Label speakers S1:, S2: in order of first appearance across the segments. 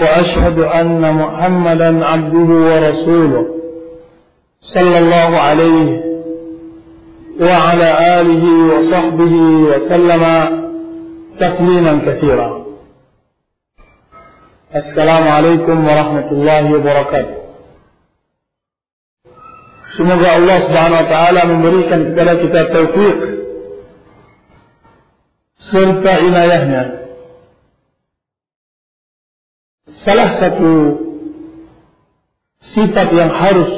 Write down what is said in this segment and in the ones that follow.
S1: وأشهد أن محمدا عبده ورسوله صلى الله عليه وعلى آله وصحبه وسلم تسليما كثيرا السلام عليكم ورحمة الله وبركاته Semoga Allah Subhanahu wa taala memberikan kepada kita taufik serta inayahnya. Salah satu sifat yang harus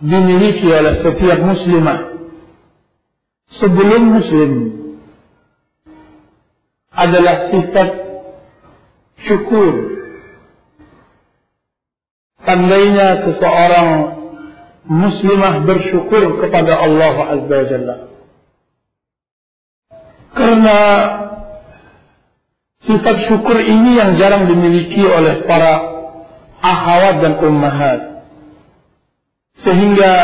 S1: dimiliki oleh setiap muslimah sebelum muslim adalah sifat syukur. Tandainya seseorang muslimah bersyukur kepada Allah Azza wa Jalla. Karena sifat syukur ini yang jarang dimiliki oleh para ahwat dan ummahat. Sehingga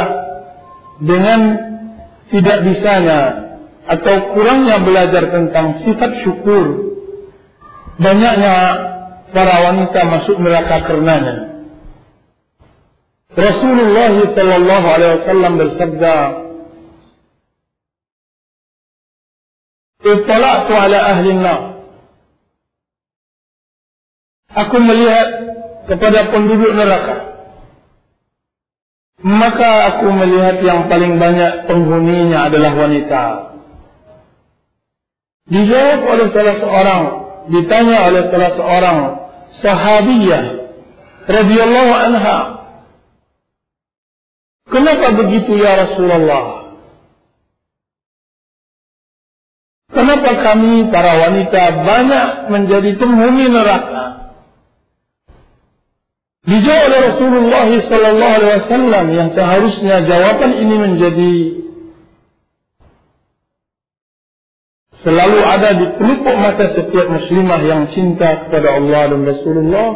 S1: dengan tidak bisanya atau kurangnya belajar tentang sifat syukur, banyaknya para wanita masuk neraka karenanya. Rasulullah sallallahu alaihi wasallam bersabda Ittala'tu ala ahli nar Aku melihat kepada penduduk neraka Maka aku melihat yang paling banyak penghuninya adalah wanita Dijawab oleh salah seorang Ditanya oleh salah seorang Sahabiyah radhiyallahu anha Kenapa begitu ya Rasulullah? Kenapa kami para wanita banyak menjadi penghuni neraka? Dijawab oleh Rasulullah sallallahu alaihi wasallam yang seharusnya jawaban ini menjadi selalu ada di pelupuk mata setiap muslimah yang cinta kepada Allah dan Rasulullah.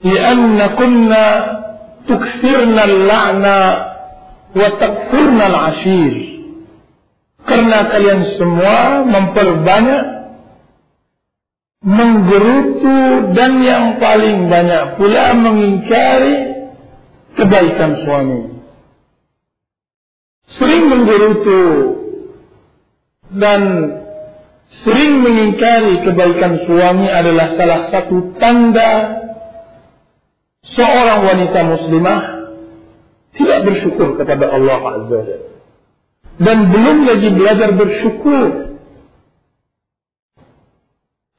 S1: Lianna kunna tuksirna al-la'na wa takfurna al-ashir. Karena kalian semua memperbanyak menggerutu dan yang paling banyak pula mengingkari kebaikan suami. Sering menggerutu dan sering mengingkari kebaikan suami adalah salah satu tanda seorang wanita muslimah tidak bersyukur kepada Allah Azza wa dan belum lagi belajar bersyukur.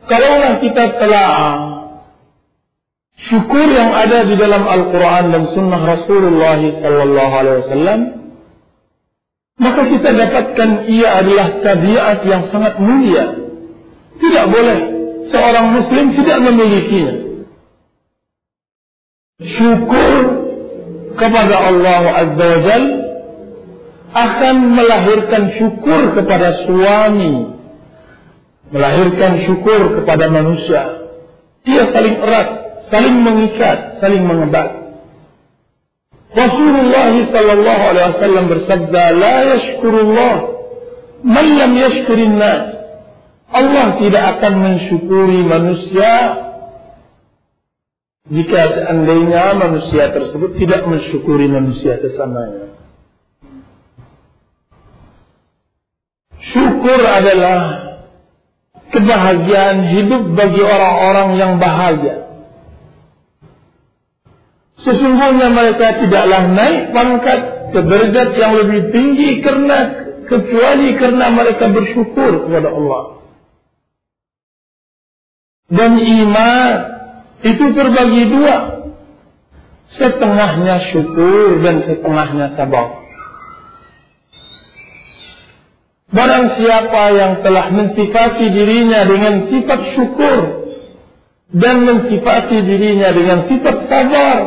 S1: Kalaulah kita telah syukur yang ada di dalam Al-Quran dan Sunnah Rasulullah Sallallahu Alaihi Wasallam, maka kita dapatkan ia adalah tabiat yang sangat mulia. Tidak boleh seorang Muslim tidak memilikinya syukur kepada Allah Azza wa Jal akan melahirkan syukur kepada suami melahirkan syukur kepada manusia. Dia saling erat saling mengikat saling mengebat. Rasulullah sallallahu alaihi wasallam bersabda la yashkurullah. Man lam yashkurin nas. Allah tidak akan mensyukuri manusia jika seandainya manusia tersebut tidak mensyukuri manusia sesamanya. Syukur adalah kebahagiaan hidup bagi orang-orang yang bahagia. Sesungguhnya mereka tidaklah naik pangkat ke derajat yang lebih tinggi karena kecuali karena mereka bersyukur kepada Allah. Dan iman itu terbagi dua. Setengahnya syukur dan setengahnya sabar. Barang siapa yang telah mensifati dirinya dengan sifat syukur dan mensifati dirinya dengan sifat sabar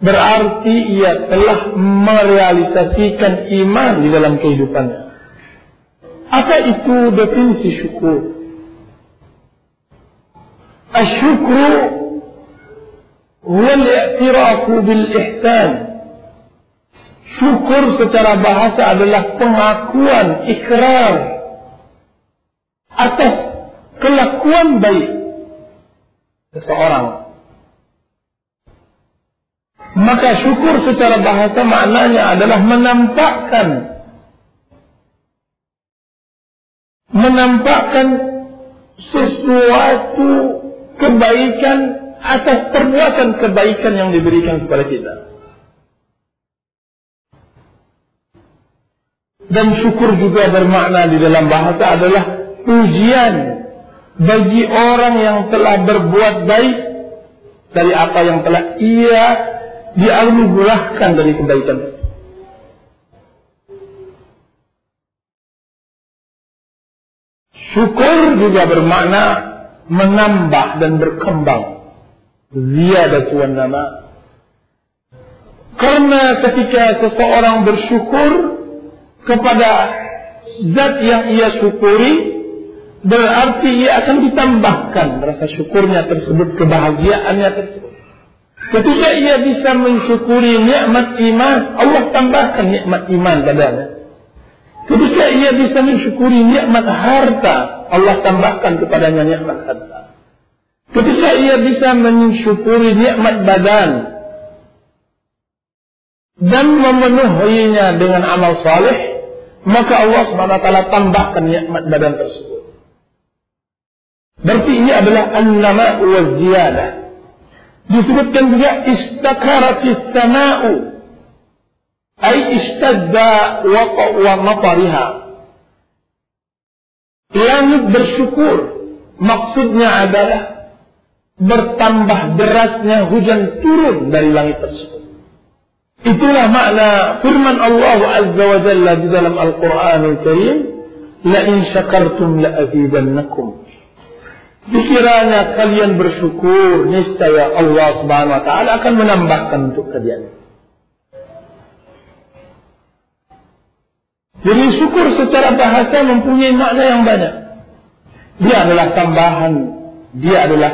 S1: berarti ia telah merealisasikan iman di dalam kehidupannya apa itu definisi syukur? Asyukru huwa al-i'tirafu bil ihsan syukur secara bahasa adalah pengakuan ikrar atas kelakuan baik seseorang maka syukur secara bahasa maknanya adalah menampakkan menampakkan sesuatu kebaikan atas perbuatan kebaikan yang diberikan kepada kita. Dan syukur juga bermakna di dalam bahasa adalah pujian bagi orang yang telah berbuat baik dari apa yang telah ia dianugerahkan dari kebaikan. Syukur juga bermakna menambah dan berkembang. Ziyadatu wan nama. Karena ketika seseorang bersyukur kepada zat yang ia syukuri, berarti ia akan ditambahkan rasa syukurnya tersebut, kebahagiaannya tersebut. Ketika ia bisa mensyukuri nikmat iman, Allah tambahkan nikmat iman padanya. Ketika ia bisa mensyukuri nikmat harta, Allah tambahkan kepadanya nikmat harta. Ketika ia bisa mensyukuri nikmat badan dan memenuhinya dengan amal saleh, maka Allah SWT tambahkan nikmat badan tersebut. Berarti ini adalah an-nama wa ziyadah. Disebutkan juga istakaratis sama'u. Ay istadda waqa wa matariha. Langit bersyukur maksudnya adalah bertambah derasnya hujan turun dari langit tersebut itulah makna firman Allah azza wa jalla di dalam Al-Qur'an Al-Karim la in syakartum la azidannakum Dikiranya kalian bersyukur, niscaya Allah Subhanahu wa taala akan menambahkan untuk kalian. Jadi syukur secara bahasa mempunyai makna yang banyak. Dia adalah tambahan, dia adalah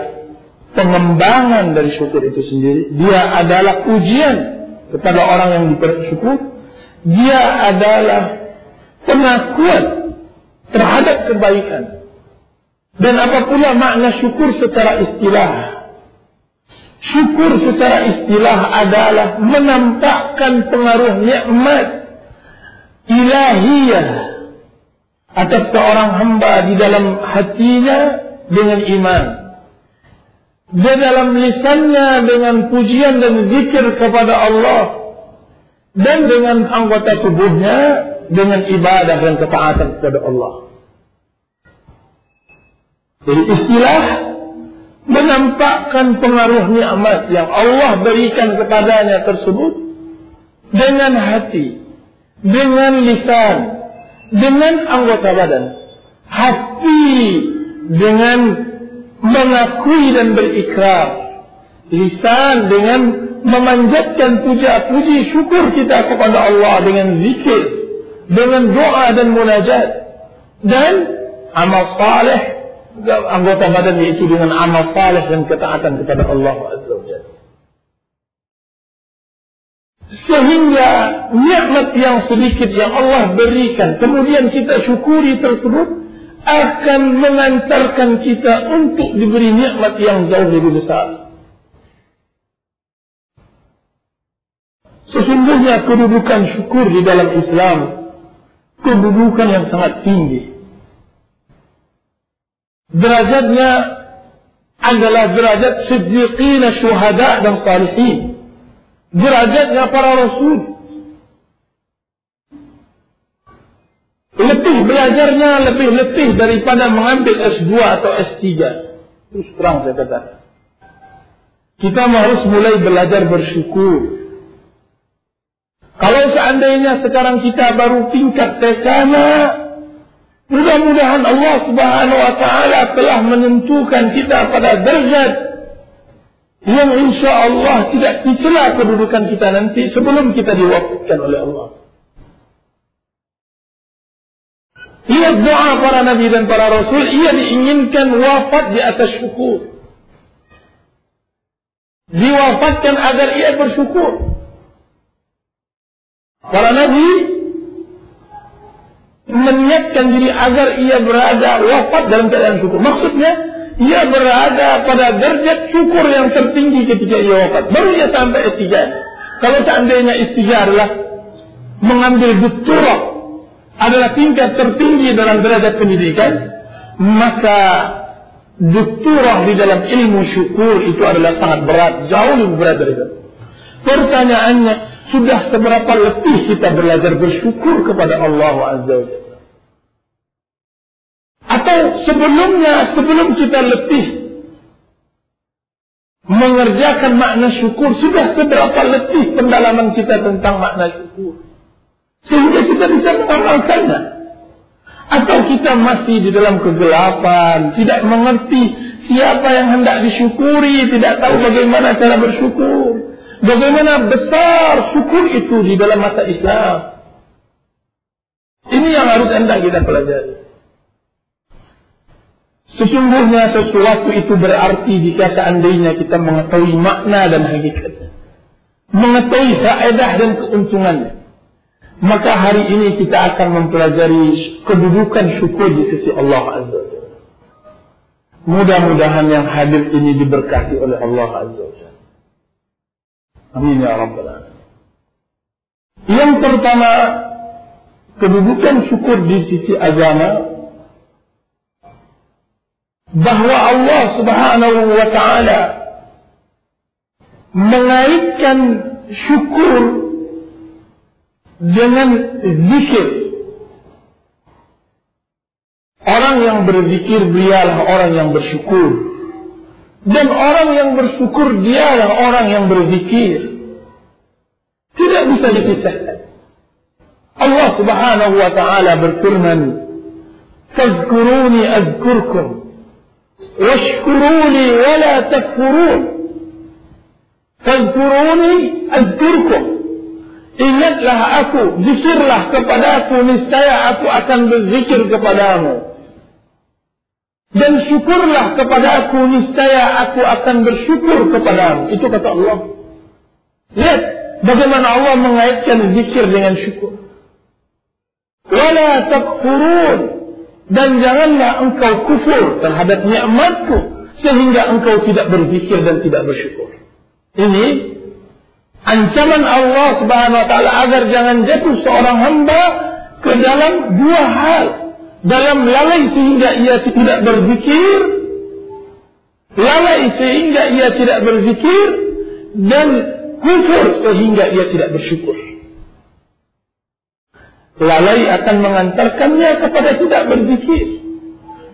S1: pengembangan dari syukur itu sendiri. Dia adalah ujian kepada orang yang bersyukur. Dia adalah pengakuan terhadap kebaikan. Dan apa pula makna syukur secara istilah? Syukur secara istilah adalah menampakkan pengaruh nikmat ilahiyah atas seorang hamba di dalam hatinya dengan iman. Di dalam lisannya dengan pujian dan zikir kepada Allah. Dan dengan anggota tubuhnya dengan ibadah dan ketaatan kepada Allah. Jadi istilah menampakkan pengaruh nikmat yang Allah berikan kepadanya tersebut dengan hati, dengan lisan, dengan anggota badan. Hati dengan mengakui dan berikrar. Lisan dengan memanjatkan puja-puji syukur kita kepada Allah dengan zikir, dengan doa dan munajat. Dan amal saleh anggota badan yaitu dengan amal saleh dan ketaatan kepada Allah Azza wa Sehingga nikmat yang sedikit yang Allah berikan kemudian kita syukuri tersebut akan mengantarkan kita untuk diberi nikmat yang jauh lebih besar. Sesungguhnya kedudukan syukur di dalam Islam kedudukan yang sangat tinggi derajatnya adalah derajat siddiqina syuhada dan salihin. Derajatnya para rasul. Lebih belajarnya lebih lebih daripada mengambil S2 atau S3. Terus terang saya katakan. Kita harus mulai belajar bersyukur. Kalau seandainya sekarang kita baru tingkat TK Mudah-mudahan Allah Subhanahu wa taala telah menentukan kita pada derajat yang insya Allah tidak dicela kedudukan kita nanti sebelum kita diwafatkan oleh Allah. Lihat doa para nabi dan para rasul, ia diinginkan wafat di atas syukur. Diwafatkan agar ia bersyukur. Para nabi meniatkan diri agar ia berada wafat dalam keadaan syukur. Maksudnya, ia berada pada derajat syukur yang tertinggi ketika ia wafat. Baru ia sampai istijah. Kalau seandainya istijah adalah mengambil doktorat adalah tingkat tertinggi dalam derajat pendidikan, maka doktorat di dalam ilmu syukur itu adalah sangat berat, jauh lebih berat dari itu. Pertanyaannya, sudah seberapa letih kita belajar bersyukur kepada Allah Azza wa Atau sebelumnya, sebelum kita letih mengerjakan makna syukur, sudah seberapa letih pendalaman kita tentang makna syukur. Sehingga kita bisa mengamalkannya. Atau kita masih di dalam kegelapan, tidak mengerti siapa yang hendak disyukuri, tidak tahu bagaimana cara bersyukur. Bagaimana besar syukur itu di dalam mata Islam. Ini yang harus hendak kita pelajari. Sesungguhnya sesuatu itu berarti jika seandainya kita mengetahui makna dan hakikatnya. Mengetahui faedah dan keuntungannya. Maka hari ini kita akan mempelajari kedudukan syukur di sisi Allah Azza wa Mudah-mudahan yang hadir ini diberkati oleh Allah Azza wa Amin ya Rabbal Alamin. Yang pertama, kedudukan syukur di sisi agama bahwa Allah Subhanahu wa taala mengaitkan syukur dengan zikir. Orang yang berzikir dialah orang yang bersyukur. Dan orang yang bersyukur dialah orang yang berzikir. Tidak bisa dipisahkan. Allah subhanahu wa ta'ala berfirman. Fazkuruni azkurkum. Washkuruni wala takfurun. Fazkuruni azkurkum. Azkurkum. Ingatlah aku, zikirlah kepada aku, niscaya aku akan berzikir kepadamu. Dan syukurlah kepada aku, niscaya aku akan bersyukur kepadamu. Itu kata Allah. Lihat bagaimana Allah mengaitkan zikir dengan syukur. Wala takfurun. Dan janganlah engkau kufur terhadap nikmatku sehingga engkau tidak berzikir dan tidak bersyukur. Ini ancaman Allah Subhanahu wa taala agar jangan jatuh seorang hamba ke dalam dua hal. Dalam lalai sehingga ia tidak berzikir lalai sehingga ia tidak berzikir dan kufur sehingga ia tidak bersyukur. Lalai akan mengantarkannya kepada tidak berzikir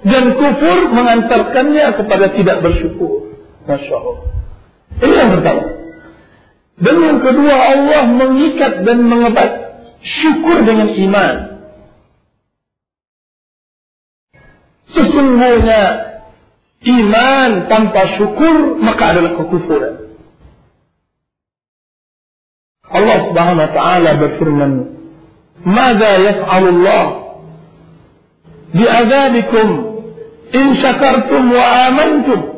S1: dan kufur mengantarkannya kepada tidak bersyukur. Masya Allah. Ini yang pertama dan yang kedua Allah mengikat dan mengebat syukur dengan iman. Sesungguhnya iman tanpa syukur maka adalah kekufuran. Allah Subhanahu wa taala berfirman, "Mada yaf'alu Allah bi'adzabikum in syakartum wa amantum?"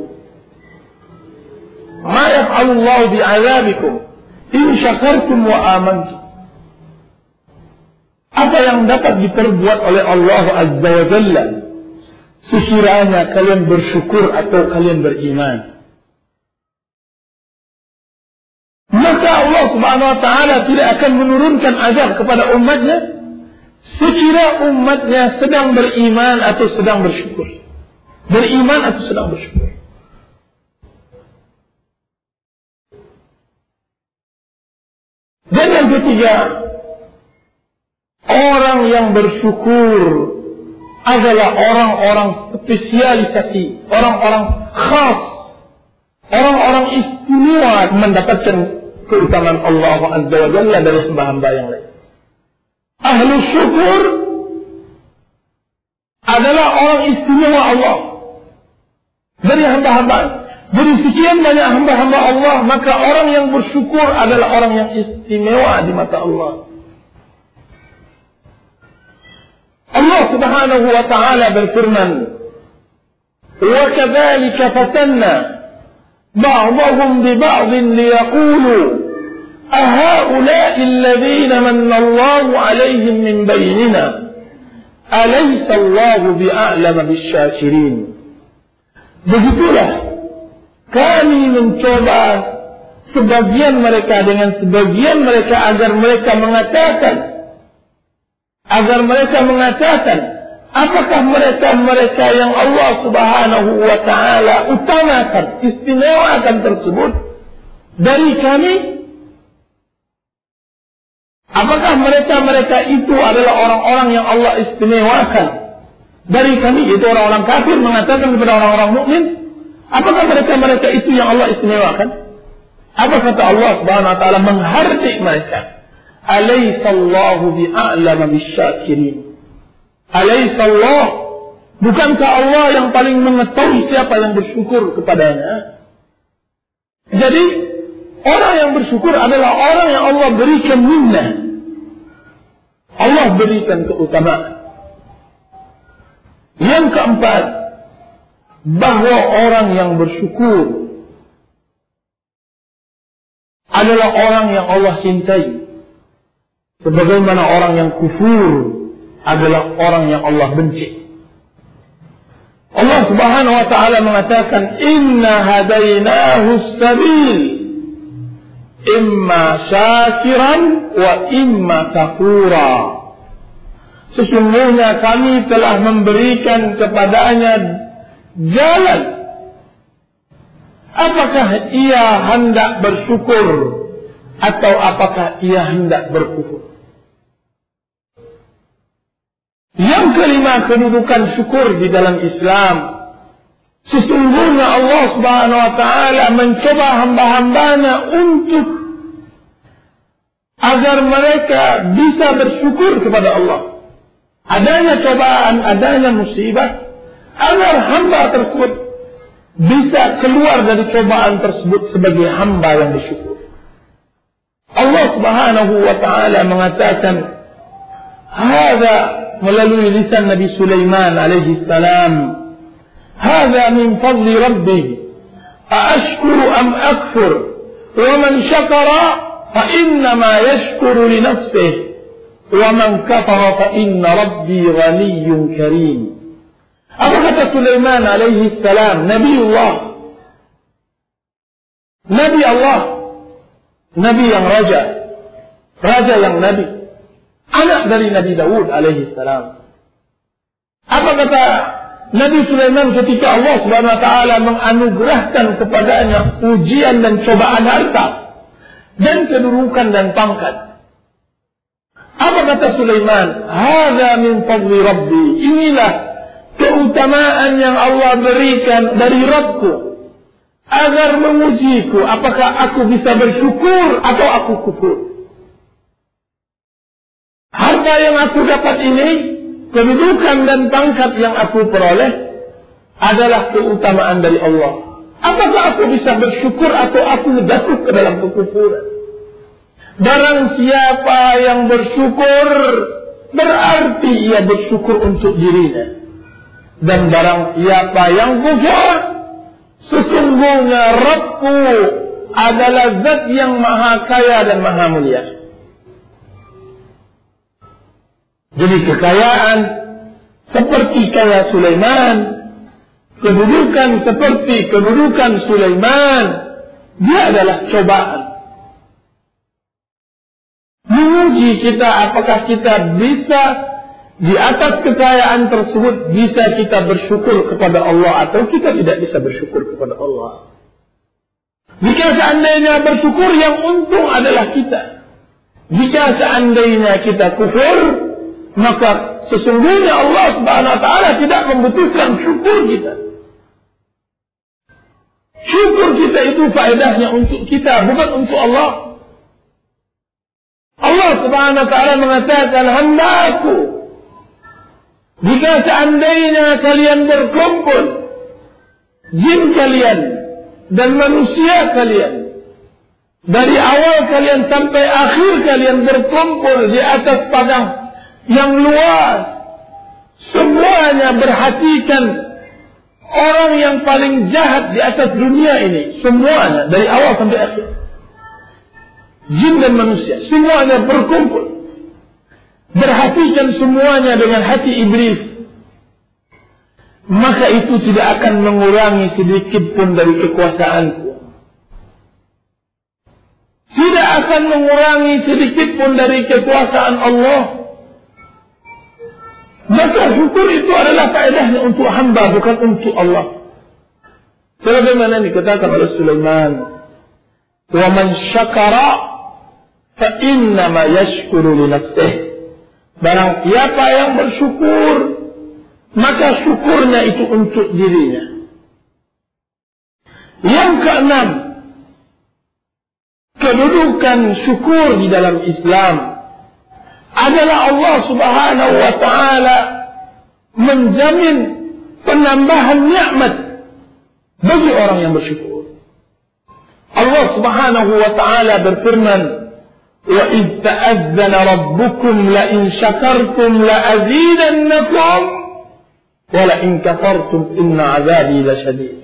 S1: Ma yaf'alu Allah bi'adzabikum In syakartum wa amantum. Apa yang dapat diperbuat oleh Allah Azza wa Jalla sekiranya kalian bersyukur atau kalian beriman. Maka Allah Subhanahu wa taala tidak akan menurunkan azab kepada umatnya sekira umatnya sedang beriman atau sedang bersyukur. Beriman atau sedang bersyukur. Dan yang ketiga, orang yang bersyukur adalah orang-orang spesialisasi, orang-orang khas, orang-orang istimewa mendapatkan keutamaan Allah Azza wa Jalla dari hamba-hamba yang lain. Ahlu syukur adalah orang istimewa Allah. Dari hamba-hamba. Dari sekian banyak hamba-hamba Allah, maka orang yang bersyukur adalah orang yang istimewa di mata Allah. Allah Subhanahu wa taala berfirman, "Wa kadzalika fatanna ba'dahum bi ba'd liyaqulu أهؤلاء الذين من الله عليهم من بيننا أليس الله بأعلم بالشاكرين Begitulah mencoba sebagian mereka dengan sebagian mereka agar mereka mengatakan agar mereka mengatakan apakah mereka mereka yang Allah Subhanahu wa taala utamakan istimewakan tersebut dari kami? Apakah mereka-mereka itu adalah orang-orang yang Allah istimewakan dari kami? Itu orang-orang kafir mengatakan kepada orang-orang mukmin apakah mereka-mereka itu yang Allah istimewakan? Apa kata Allah Subhanahu wa taala menghardik mereka? Alaisallahu bi'alama bisyakirin. Alaisallah bukankah Allah yang paling mengetahui siapa yang bersyukur kepadanya? Jadi orang yang bersyukur adalah orang yang Allah berikan minnah. Allah berikan keutamaan. Yang keempat, bahwa orang yang bersyukur adalah orang yang Allah cintai. Sebagaimana orang yang kufur adalah orang yang Allah benci. Allah Subhanahu wa taala mengatakan inna hadainahu sabil imma syakiran wa imma kafura. Sesungguhnya kami telah memberikan kepadanya jalan. Apakah ia hendak bersyukur atau apakah ia hendak berkufur? Yang kelima kedudukan syukur di dalam Islam. Sesungguhnya Allah Subhanahu wa taala mencoba hamba-hambanya untuk agar mereka bisa bersyukur kepada Allah adanya cobaan, adanya musibah, agar hamba tersebut bisa keluar dari cobaan tersebut sebagai hamba yang bersyukur. Allah Subhanahu wa taala mengatakan hada melalui lisan Nabi Sulaiman alaihi salam hada min fadli rabbi aashkuru am akfur wa man fa inna ma yashkuru li nafsihi ومن كفر فإن ربي غني كريم Apa kata Sulaiman alaihi salam, Nabi Allah. Nabi Allah. Nabi yang raja. Raja yang Nabi. Anak dari Nabi Dawud alaihi salam. Apa kata Nabi Sulaiman ketika Allah subhanahu wa ta'ala menganugerahkan kepadanya ujian dan cobaan harta. Dan kedudukan dan pangkat. Apa kata Sulaiman? Hada min fadli Rabbi. Inilah keutamaan yang Allah berikan dari Rabbku. Agar mengujiku. Apakah aku bisa bersyukur atau aku kufur. Harta yang aku dapat ini. Kedudukan dan pangkat yang aku peroleh. Adalah keutamaan dari Allah. Apakah aku bisa bersyukur atau aku jatuh ke dalam kekufuran. Barang siapa yang bersyukur berarti ia bersyukur untuk dirinya. Dan barang siapa yang kufur sesungguhnya Rabbku adalah zat yang maha kaya dan maha mulia. Jadi kekayaan seperti kaya Sulaiman, kedudukan seperti kedudukan Sulaiman, dia adalah cobaan menguji kita apakah kita bisa di atas kekayaan tersebut bisa kita bersyukur kepada Allah atau kita tidak bisa bersyukur kepada Allah. Jika seandainya bersyukur yang untung adalah kita. Jika seandainya kita kufur, maka sesungguhnya Allah Subhanahu wa taala tidak membutuhkan syukur kita. Syukur kita itu faedahnya untuk kita, bukan untuk Allah. Allah subhanahu wa ta'ala mengatakan hamdaku Jika seandainya kalian berkumpul, jin kalian dan manusia kalian, dari awal kalian sampai akhir kalian berkumpul di atas padang yang luas, semuanya berhatikan orang yang paling jahat di atas dunia ini, semuanya dari awal sampai akhir. Jin dan manusia, semuanya berkumpul Perhatikan semuanya dengan hati iblis. Maka itu tidak akan mengurangi sedikit pun dari kekuasaanku. Tidak akan mengurangi sedikit pun dari kekuasaan Allah. Maka syukur itu adalah faedahnya untuk hamba bukan untuk Allah. Sebagaimana dikatakan oleh Sulaiman. Wa man syakara fa innama yashkuru li nafsihi. Barang siapa yang bersyukur, maka syukurnya itu untuk dirinya. Yang keenam, kedudukan syukur di dalam Islam adalah Allah Subhanahu wa taala menjamin penambahan nikmat bagi orang yang bersyukur. Allah Subhanahu wa taala berfirman, وإذ تأذن ربكم لئن شكرتم لأزيدنكم ولئن كفرتم إن عذابي لشديد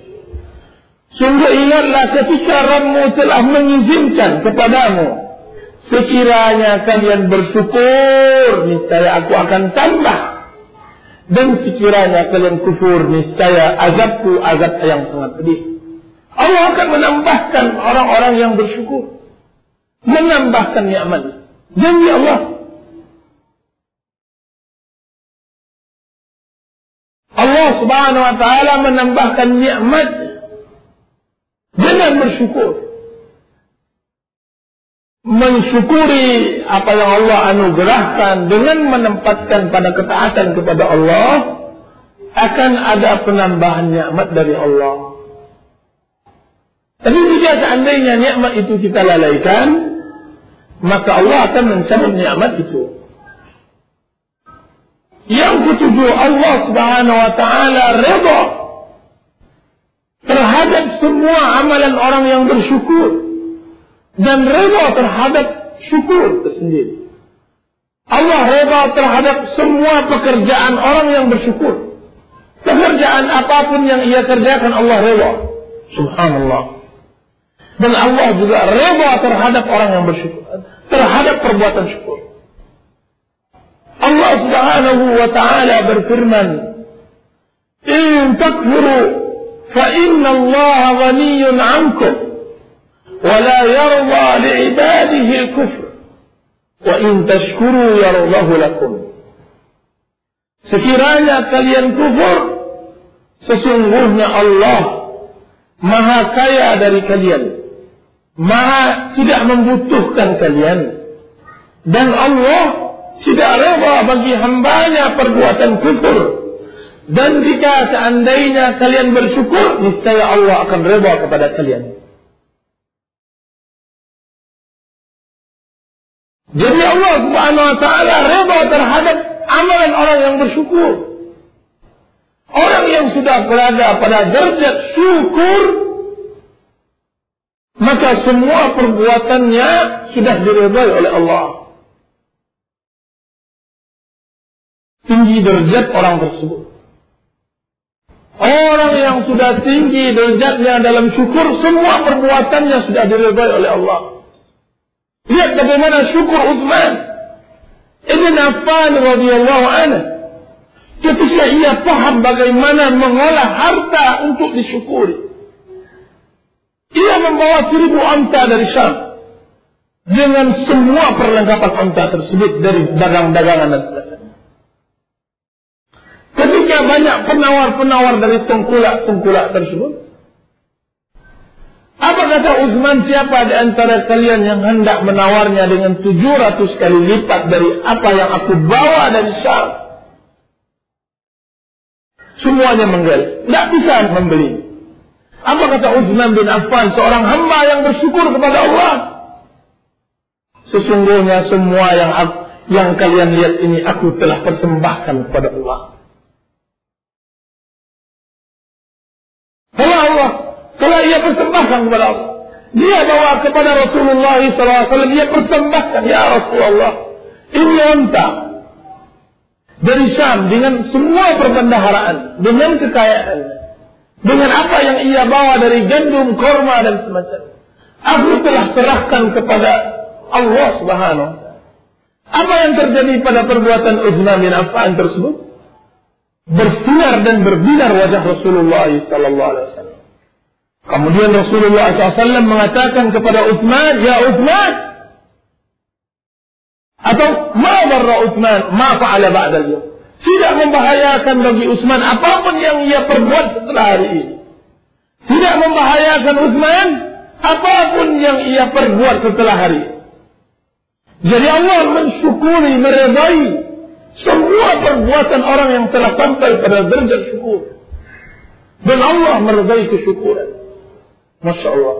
S1: Sungguh ingatlah ketika Rabbimu telah mengizinkan kepadamu Sekiranya kalian bersyukur Niscaya aku akan tambah Dan sekiranya kalian kufur Niscaya azabku azab yang sangat pedih Allah akan menambahkan orang-orang yang bersyukur menambahkan nikmat. Janji Allah. Allah Subhanahu wa taala menambahkan nikmat dengan bersyukur. Mensyukuri apa yang Allah anugerahkan dengan menempatkan pada ketaatan kepada Allah akan ada penambahan nikmat dari Allah. Tapi jika seandainya nikmat itu kita lalaikan, maka Allah akan mencabut nikmat itu. Yang ketujuh Allah Subhanahu wa taala redha terhadap semua amalan orang yang bersyukur dan redha terhadap syukur tersendiri. Allah redha terhadap semua pekerjaan orang yang bersyukur. Pekerjaan apapun yang ia kerjakan Allah redha. Subhanallah. Dan Allah juga reda terhadap orang yang bersyukur. Terhadap perbuatan syukur. Allah subhanahu wa ta'ala berfirman. In takfuru ankum. Wa la yarda li'ibadihi al-kufr. Wa in tashkuru yardahu lakum. Sekiranya kalian kufur, sesungguhnya Allah maha kaya dari kalian maha tidak membutuhkan kalian. Dan Allah tidak rela bagi hambanya perbuatan kufur. Dan jika seandainya kalian bersyukur niscaya Allah akan rela kepada kalian. Jadi Allah subhanahu wa ta'ala rela terhadap amalan orang yang bersyukur. Orang yang sudah berada pada derajat syukur maka semua perbuatannya sudah diredai oleh Allah. Tinggi derajat orang tersebut. Orang yang sudah tinggi derajatnya dalam syukur, semua perbuatannya sudah diredai oleh Allah. Lihat bagaimana syukur Uthman. Ibn Affan radhiyallahu anhu. Ketika ia paham bagaimana mengolah harta untuk disyukuri. Ia membawa seribu onta dari Syam. Dengan semua perlengkapan onta tersebut dari dagang-dagangan dan sebagainya. Ketika banyak penawar-penawar dari tengkulak-tengkulak tersebut. Apa kata Utsman siapa di antara kalian yang hendak menawarnya dengan 700 kali lipat dari apa yang aku bawa dari Syam? Semuanya menggal. Tidak bisa membeli. Apa kata Uthman bin Affan seorang hamba yang bersyukur kepada Allah? Sesungguhnya semua yang yang kalian lihat ini aku telah persembahkan kepada Allah. Kalau Allah, kalau ia persembahkan kepada Allah, dia bawa kepada Rasulullah SAW, dia persembahkan, ya Rasulullah, ini unta dari Syam dengan semua perbendaharaan, dengan kekayaan. Dengan apa yang ia bawa dari gandum, korma dan semacamnya. Aku telah serahkan kepada Allah Subhanahu Apa yang terjadi pada perbuatan Uthman bin Affan tersebut? Bersinar dan berbinar wajah Rasulullah sallallahu alaihi wasallam. Kemudian Rasulullah SAW mengatakan kepada Uthman, Ya Uthman, atau ma darra Uthman, ma fa'ala ba'da al Tidak membahayakan bagi Uthman apapun yang ia perbuat setelah hari ini. Tidak membahayakan Uthman apapun yang ia perbuat setelah hari ini. Jadi Allah mensyukuri, meredai semua perbuatan orang yang telah sampai pada derajat syukur. Dan Allah meredai kesyukuran. Masya Allah.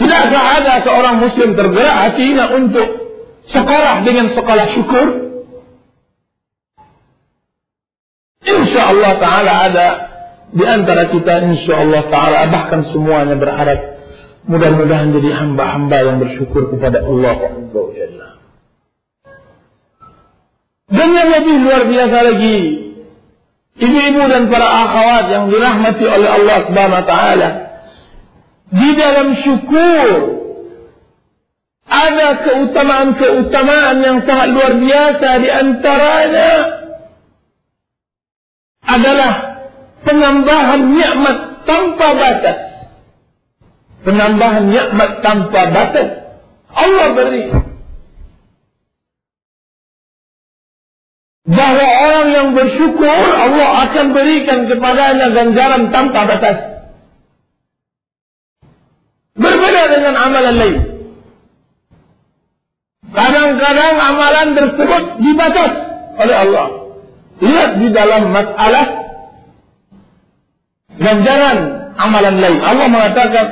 S1: Tidakkah ada seorang muslim tergerak hatinya untuk sekolah dengan sekolah syukur? Insya Allah Ta'ala ada di antara kita insya Allah Ta'ala bahkan semuanya berharap mudah-mudahan jadi hamba-hamba yang bersyukur kepada Allah Dan yang lebih luar biasa lagi, ibu-ibu dan para akhwat yang dirahmati oleh Allah Subhanahu wa taala, di dalam syukur ada keutamaan-keutamaan yang sangat luar biasa di antaranya adalah penambahan nikmat tanpa batas. Penambahan nikmat tanpa batas. Allah beri. Bahawa orang yang bersyukur Allah akan berikan kepadanya ganjaran tanpa batas. Berbeda dengan amalan lain. Kadang-kadang amalan tersebut dibatas oleh Allah Lihat di dalam masalah ganjaran amalan lain. Allah mengatakan,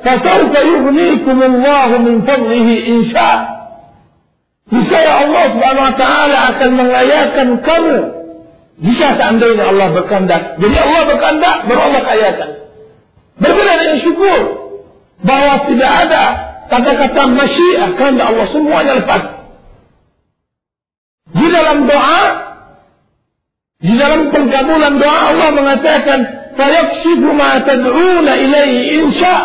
S1: فَسَوْفَ يُغْنِيكُمُ اللَّهُ مِنْ فَضْلِهِ إِنْ شَاءَ Niscaya Allah Subhanahu wa taala akan mengayakan kamu jika seandainya Allah berkehendak. Jadi Allah berkehendak, baru Allah kayakan. Berbeda dengan syukur bahwa tidak ada kata-kata masyiah kehendak Allah semuanya lepas. Di dalam doa di dalam pengkabulan doa Allah mengatakan fayakshifu ma tad'una ilaihi insya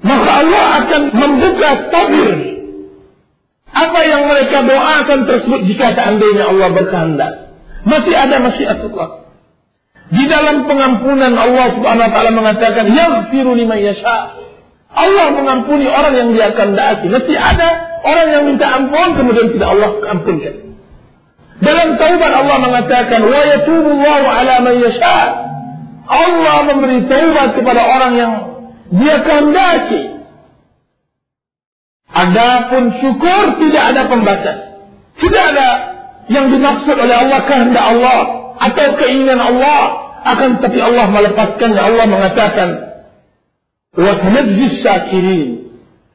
S1: maka Allah akan membuka tabir apa yang mereka doakan tersebut jika seandainya Allah berkehendak. Masih ada masyiat Allah. Di dalam pengampunan Allah Subhanahu wa taala mengatakan yaghfiru liman yasha. Allah mengampuni orang yang dia kehendaki. Mesti ada orang yang minta ampun kemudian tidak Allah ampunkan. Dalam taubat Allah mengatakan wa yatubu Allahu ala man yasha. Allah memberi taubat kepada orang yang dia kehendaki. Adapun syukur tidak ada pembatas. Tidak ada yang dimaksud oleh Allah kehendak Allah atau keinginan Allah akan tapi Allah melepaskannya. Allah mengatakan wa sanajzis syakirin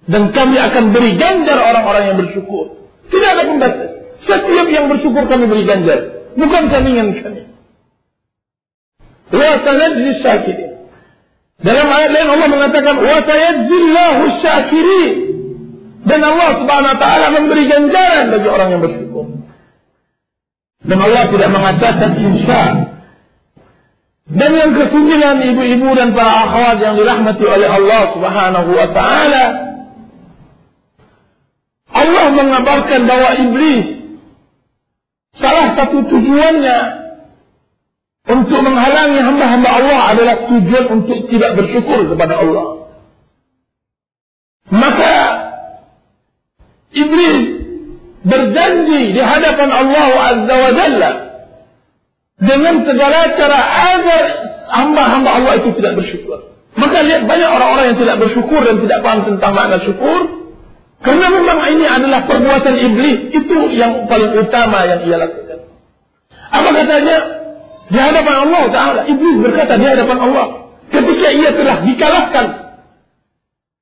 S1: dan kami akan beri ganjar orang-orang yang bersyukur. Tidak ada pembatas. Setiap yang bersyukur kami beri ganjar. Bukan kami yang kami. Wa sanajzis syakirin. Dalam ayat lain Allah mengatakan wa sayajzillahu syakirin. Dan Allah subhanahu wa ta'ala memberi ganjaran bagi orang yang bersyukur. Dan Allah tidak mengatakan insya. Dan yang kesembilan ibu-ibu dan para akhwat yang dirahmati oleh Allah subhanahu wa ta'ala. Allah mengabarkan bahwa iblis salah satu tujuannya untuk menghalangi hamba-hamba Allah adalah tujuan untuk tidak bersyukur kepada Allah. Maka Iblis berjanji di hadapan Allah Azza wa Jalla dengan segala cara agar hamba-hamba Allah itu tidak bersyukur. Maka lihat banyak orang-orang yang tidak bersyukur dan tidak paham tentang makna syukur. Karena memang ini adalah perbuatan iblis. Itu yang paling utama yang ia lakukan. Apa katanya? Di hadapan Allah Ta'ala. Iblis berkata di hadapan Allah. Ketika ia telah dikalahkan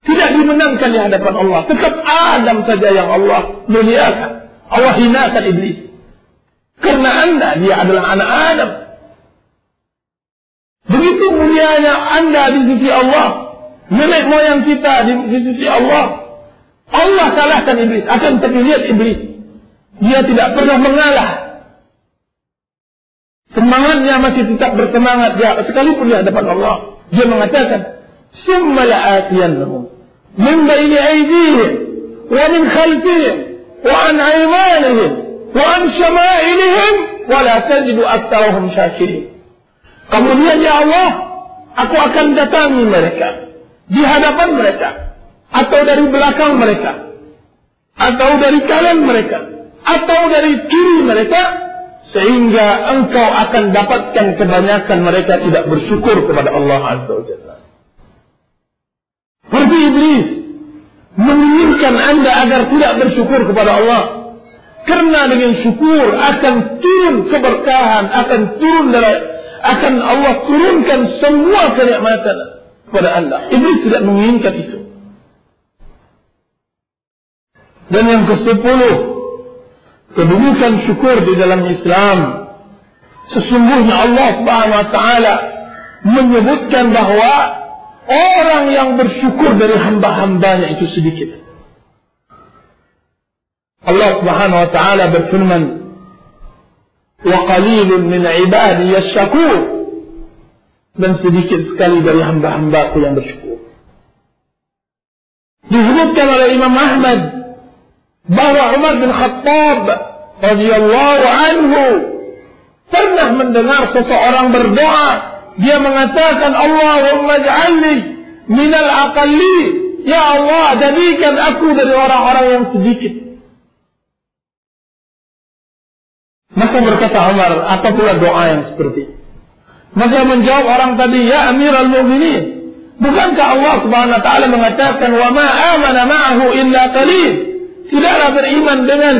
S1: tidak dimenangkan di hadapan Allah. Tetap Adam saja yang Allah muliakan. Allah hinakan iblis. Karena anda dia adalah anak Adam. Begitu mulianya anda di sisi Allah. Nenek moyang kita di, di sisi Allah. Allah kalahkan iblis. Akan tapi lihat iblis. Dia tidak pernah mengalah. Semangatnya masih tetap bersemangat. Dia, sekalipun di hadapan Allah. Dia mengatakan. Summa la'atiyannahum. Min baini aidihim. Wa min khalfihim. Wa an aymanihim. Wa an syama'ilihim. Wa la tajidu aktarahum syakirin. Kemudian ya Allah. Aku akan datangi mereka. Di hadapan mereka atau dari belakang mereka atau dari kanan mereka atau dari kiri mereka sehingga engkau akan dapatkan kebanyakan mereka tidak bersyukur kepada Allah Azza wa Jalla. Seperti iblis menginginkan anda agar tidak bersyukur kepada Allah. Karena dengan syukur akan turun keberkahan, akan turun dari akan Allah turunkan semua kenikmatan kepada anda. Iblis tidak menginginkan itu. Dan yang ke sepuluh, kedudukan syukur di dalam Islam. Sesungguhnya Allah Subhanahu Wa Taala menyebutkan bahawa orang yang bersyukur dari hamba-hambanya itu sedikit. Allah Subhanahu Wa Taala berfirman, "Wa qalilun min ibadi yashkur." Dan sedikit sekali dari hamba-hambaku yang bersyukur. Disebutkan oleh Imam Ahmad bahwa Umar bin Khattab radhiyallahu anhu. Pernah mendengar seseorang berdoa. Dia mengatakan Allahumma ja'alni minal aqalli. Ya Allah jadikan aku dari orang-orang yang sedikit. Maka berkata Umar apa pula doa yang seperti maka menjawab orang tadi ya Amirul Mukminin bukankah Allah Subhanahu wa taala mengatakan wa ma amana ma'ahu illa qalil tidaklah beriman dengan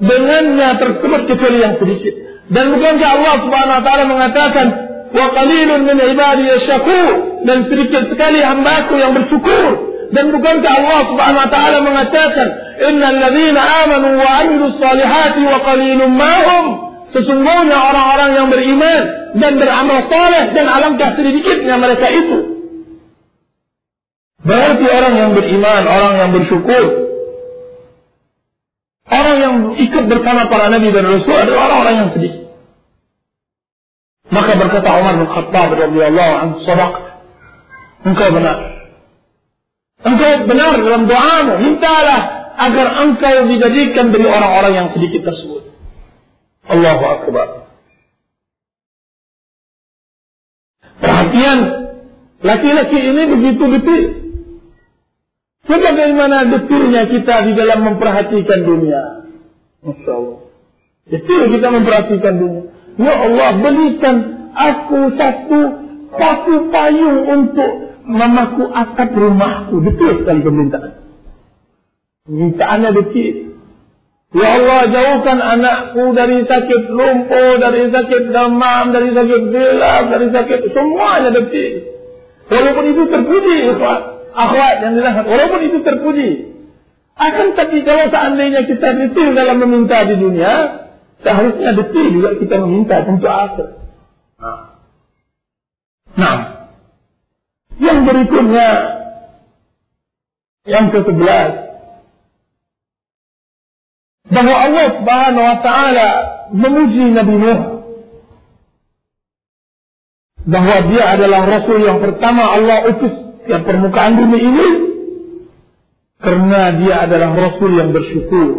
S1: dengannya tersebut kecuali yang sedikit. Dan bukankah Allah Subhanahu wa taala mengatakan wa qalilun min ibadi yashkur dan sedikit sekali hamba-Ku yang bersyukur. Dan bukankah Allah Subhanahu wa taala mengatakan innal ladzina amanu wa amilus salihati wa qalilun ma'hum sesungguhnya orang-orang yang beriman dan beramal saleh dan alangkah sedikitnya mereka itu. Berarti orang yang beriman, orang yang bersyukur, Orang yang ikut bersama para nabi dan rasul adalah orang-orang yang sedih. Maka berkata Umar bin Khattab radhiyallahu anhu, "Sadaq. Engkau benar. Engkau benar dalam doamu. Mintalah agar engkau dijadikan dari orang-orang yang sedikit tersebut." Allahu akbar. Perhatian laki-laki ini begitu detil. Sebagaimana detailnya kita di dalam memperhatikan dunia. Masya Allah. Detail kita memperhatikan dunia. Ya Allah belikan aku satu satu payung untuk memaku atap rumahku. Betul sekali permintaan. Permintaannya detail. Ya Allah jauhkan anakku dari sakit lumpuh, dari sakit demam, dari sakit gelap, dari sakit semuanya detail. Walaupun itu terpuji, Pak akhwat yang dirahmat. Walaupun itu terpuji. Akan tapi kalau seandainya kita detil dalam meminta di dunia, seharusnya detil juga kita meminta untuk akhir. Nah, yang berikutnya, yang ke-11, bahwa Allah Subhanahu wa taala memuji Nabi Nuh bahwa dia adalah rasul yang pertama Allah utus yang permukaan bumi ini karena dia adalah rasul yang bersyukur.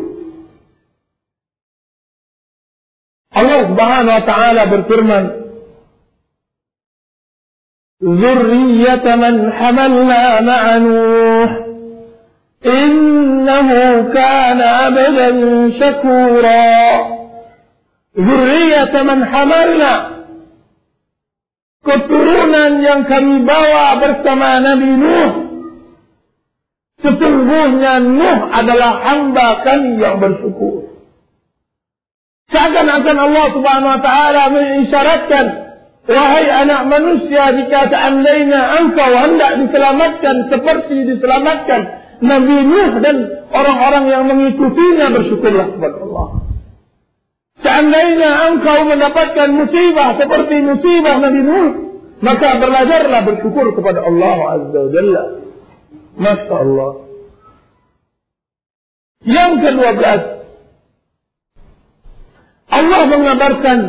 S1: Allah Subhanahu wa taala berfirman ذرية من حملنا مع نوح إنه كان عبدا شكورا ذرية من حملنا keturunan yang kami bawa bersama Nabi Nuh. Sesungguhnya Nuh adalah hamba kami yang bersyukur. Seakan-akan Allah subhanahu wa ta'ala mengisyaratkan. Wahai anak manusia, jika seandainya engkau hendak diselamatkan seperti diselamatkan Nabi Nuh dan orang-orang yang mengikutinya bersyukurlah kepada Allah. Seandainya engkau mendapatkan musibah seperti musibah Nabi Nuh, Maka belajarlah bersyukur kepada Allah Azza wa Jalla. Masya Allah. Yang kedua belas. Allah mengabarkan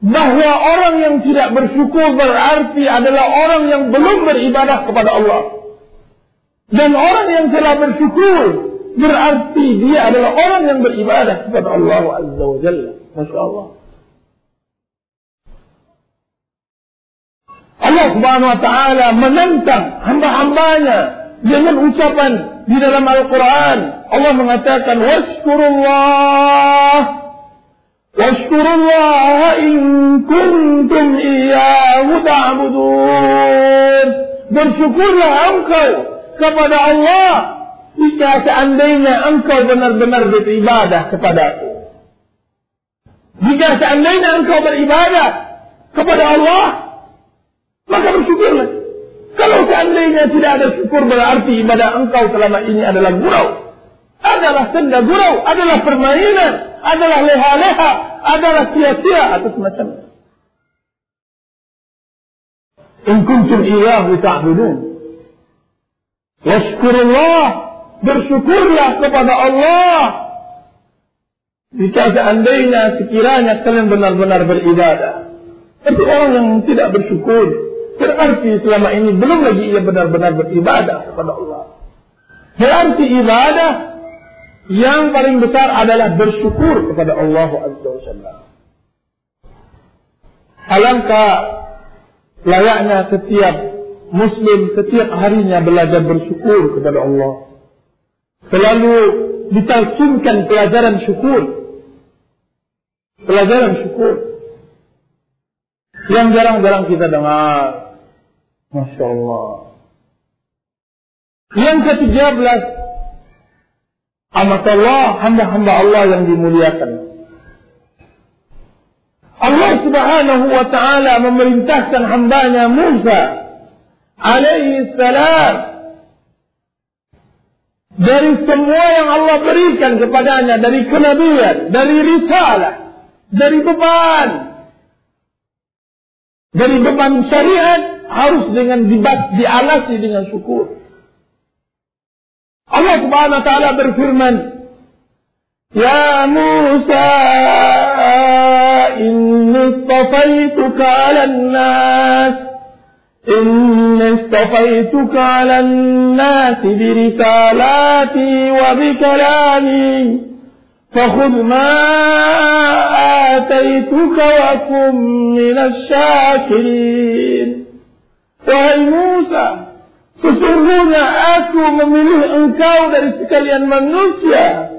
S1: bahawa orang yang tidak bersyukur berarti adalah orang yang belum beribadah kepada Allah. Dan orang yang telah bersyukur berarti dia adalah orang yang beribadah kepada Allah Azza wa Jalla. Masya Allah. Allah Subhanahu wa taala menentang hamba-hambanya dengan ucapan di dalam Al-Qur'an. Allah mengatakan washkurullah washkurullah in kuntum iyyahu ta'budun. Bersyukurlah engkau kepada Allah jika seandainya engkau benar-benar beribadah kepada Aku. Jika seandainya engkau beribadah kepada Allah, maka bersyukurlah. Kalau seandainya tidak ada syukur berarti ibadah engkau selama ini adalah gurau. Adalah senda gurau, adalah permainan, adalah leha-leha, adalah sia-sia atau semacamnya. In kuntum iyyahu ta'budun. Washkurullah, bersyukurlah kepada Allah. Jika seandainya sekiranya kalian benar-benar beribadah. Tapi orang yang tidak bersyukur, berarti selama ini belum lagi ia benar-benar beribadah kepada Allah. Berarti ibadah yang paling besar adalah bersyukur kepada Allah Azza wa Jalla. Alangkah layaknya setiap Muslim setiap harinya belajar bersyukur kepada Allah. Selalu ditalkinkan pelajaran syukur. Pelajaran syukur. Yang jarang-jarang kita dengar. Masya Allah. Yang ketiga belas. Amat Allah, hamba-hamba Allah yang dimuliakan. Allah subhanahu wa ta'ala memerintahkan hambanya Musa alaihi salam dari semua yang Allah berikan kepadanya dari kenabian, dari risalah, dari beban, dari beban syariat harus dengan dibat, dialasi dengan syukur. Allah Subhanahu wa taala berfirman, "Ya Musa, inni istafaituka 'alan nas" إني اصطفيتك على الناس برسالاتي وبكلامي فخذ ما آتيتك وكن من الشاكرين Wahai Musa, sesungguhnya aku memilih engkau dari sekalian manusia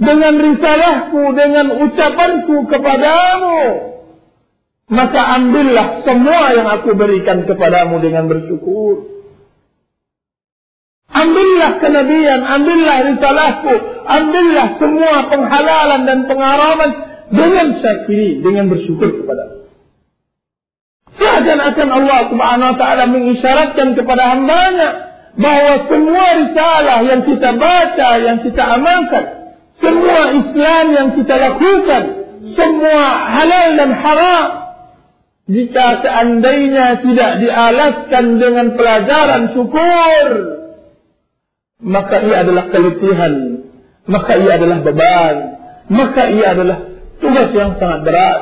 S1: dengan risalahku, dengan ucapanku kepadamu. Maka ambillah semua yang aku berikan kepadamu dengan bersyukur. Ambillah kenabian, ambillah risalahku, ambillah semua penghalalan dan pengharaman dengan syakiri, dengan bersyukur kepada Seakan-akan Allah subhanahu wa ta'ala mengisyaratkan kepada hambanya bahawa semua risalah yang kita baca, yang kita amalkan, semua Islam yang kita lakukan, semua halal dan haram, jika seandainya tidak dialaskan dengan pelajaran syukur, maka ia adalah keletihan, maka ia adalah beban, maka ia adalah tugas yang sangat berat.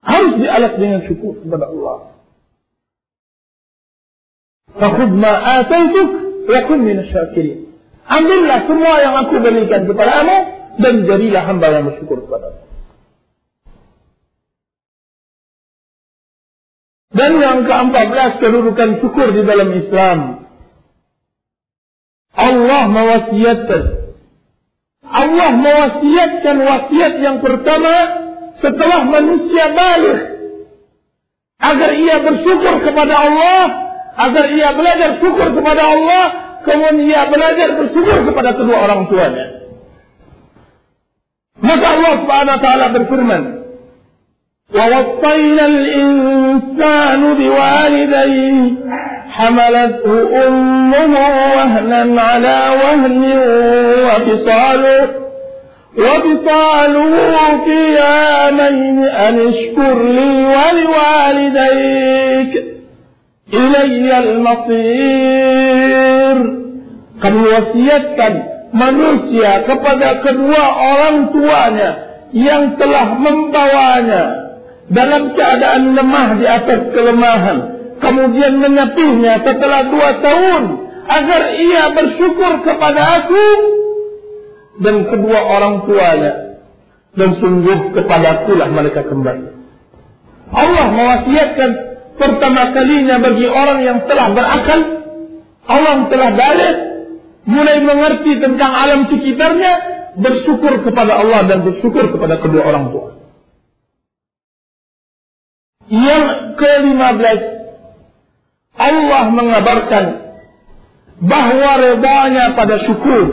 S1: Harus dialas dengan syukur kepada Allah. Fakud ma'ataituk, yakun minasyakirin. Ambillah semua yang aku berikan kepadamu, dan jadilah hamba yang bersyukur kepada Dan yang ke-14 kedudukan syukur di dalam Islam. Allah mewasiatkan. Allah mewasiatkan wasiat yang pertama setelah manusia balik. Agar ia bersyukur kepada Allah. Agar ia belajar syukur kepada Allah. Kemudian ia belajar bersyukur kepada kedua orang tuanya. Maka Allah SWT berfirman. ووصينا الإنسان بوالديه حملته أمه وهنا على وهن وفصاله وبطاله في عامين أن اشكر لي ولوالديك إلي المصير. kami wasiatkan manusia kepada kedua orang tuanya yang telah membawanya. Dalam keadaan lemah di atas kelemahan. Kemudian menyapihnya setelah dua tahun. Agar ia bersyukur kepada aku dan kedua orang tuanya. Dan sungguh kepada akulah mereka kembali. Allah mewasiatkan pertama kalinya bagi orang yang telah berakal. Allah telah balik. Mulai mengerti tentang alam sekitarnya, bersyukur kepada Allah dan bersyukur kepada kedua orang tua. Yang ke-15 Allah mengabarkan bahawa redanya pada syukur.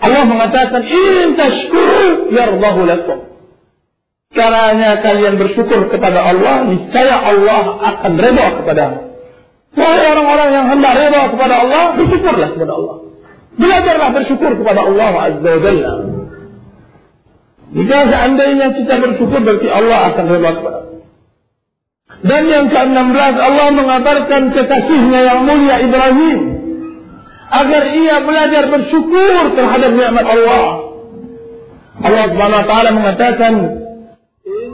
S1: Allah mengatakan in tashkuru yardahu lakum. Caranya kalian bersyukur kepada Allah, niscaya Allah akan redha kepadamu. Wahai orang-orang yang hendak reda kepada Allah, bersyukurlah kepada Allah. Belajarlah bersyukur kepada Allah Azza wa Jalla. Jika seandainya kita bersyukur berarti Allah akan rela. kepada Dan yang ke-16 Allah mengabarkan kekasihnya yang mulia Ibrahim agar ia belajar bersyukur terhadap nikmat Allah. Allah Subhanahu wa taala mengatakan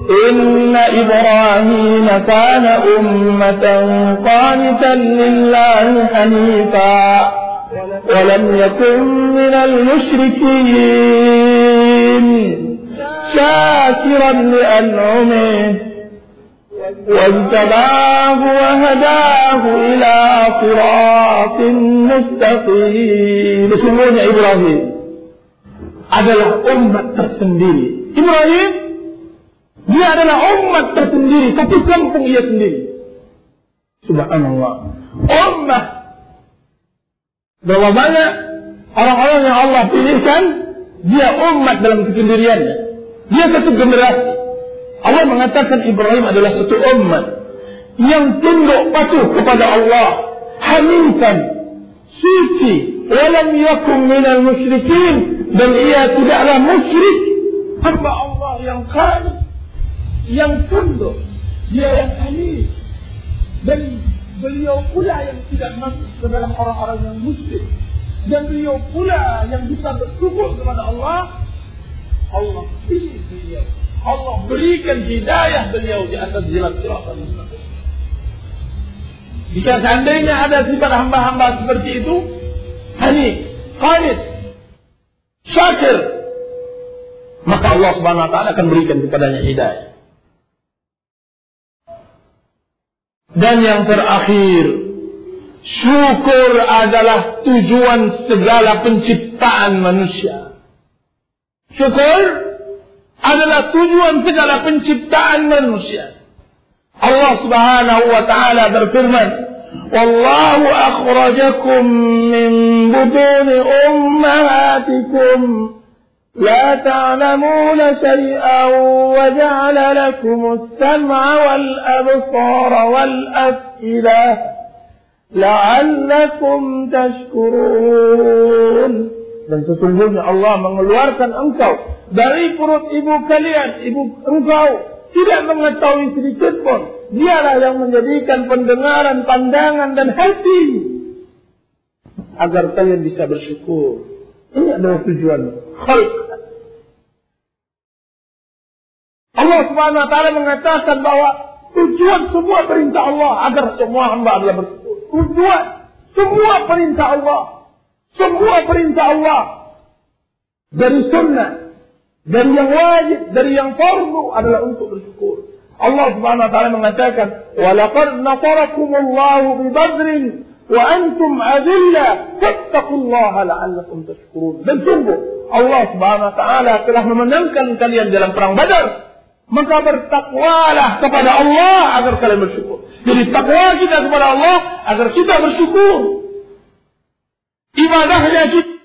S1: Inna Ibrahim kana ummatan qanitan lillahi hanifa walam yakun minal musyrikin شاكرا لأنعمه واجتباه وهداه إلى صراط مستقيم Sesungguhnya Ibrahim adalah umat tersendiri. Ibrahim Dia adalah umat tersendiri, satu kampung ia sendiri. Subhanallah. Ummah. Berapa banyak orang-orang yang Allah pilihkan, dia umat dalam kesendiriannya. Dia satu generasi. Allah mengatakan Ibrahim adalah satu umat yang tunduk patuh kepada Allah, hanifan, suci, walam yakum minal musyrikin dan ia tidaklah musyrik hamba Allah yang kaya yang tunduk, dia yang hanif. Dan beliau pula yang tidak masuk ke dalam orang-orang yang muslim. Dan beliau pula yang bisa bersyukur kepada Allah. Allah pilih beliau. Allah berikan hidayah beliau di atas jalan siratan Jika seandainya ada sifat hamba-hamba seperti itu, hanif, qanit, syakir, maka Allah Subhanahu wa taala akan berikan kepadanya hidayah. Dan yang terakhir, syukur adalah tujuan segala penciptaan manusia. Syukur adalah tujuan segala penciptaan manusia. Allah Subhanahu wa taala berfirman, "Wallahu akhrajakum min butuni ummahatikum لا تعلمون شيئا وجعل لكم السمع والأبصار والأفئدة لعلكم تشكرون dan sesungguhnya Allah mengeluarkan engkau dari perut ibu kalian, ibu engkau tidak mengetahui sedikit pun. Dialah yang menjadikan pendengaran, pandangan dan hati agar kalian bisa bersyukur. Ini adalah tujuan khalq Allah Subhanahu wa taala mengatakan bahwa tujuan semua perintah Allah agar semua hamba adalah bersyukur. Tujuan semua perintah Allah, semua perintah Allah dari sunnah, dari yang wajib, dari yang fardu adalah untuk bersyukur. Allah Subhanahu wa taala mengatakan, "Wa laqad nasarakumullahu bi Badrin wa antum adilla fattaqullaha la'allakum tashkurun." Dan sungguh Allah Subhanahu wa taala telah memenangkan kalian dalam perang Badar maka bertakwalah kepada Allah agar kalian bersyukur. Jadi takwa kita kepada Allah agar kita bersyukur. Ibadahnya kita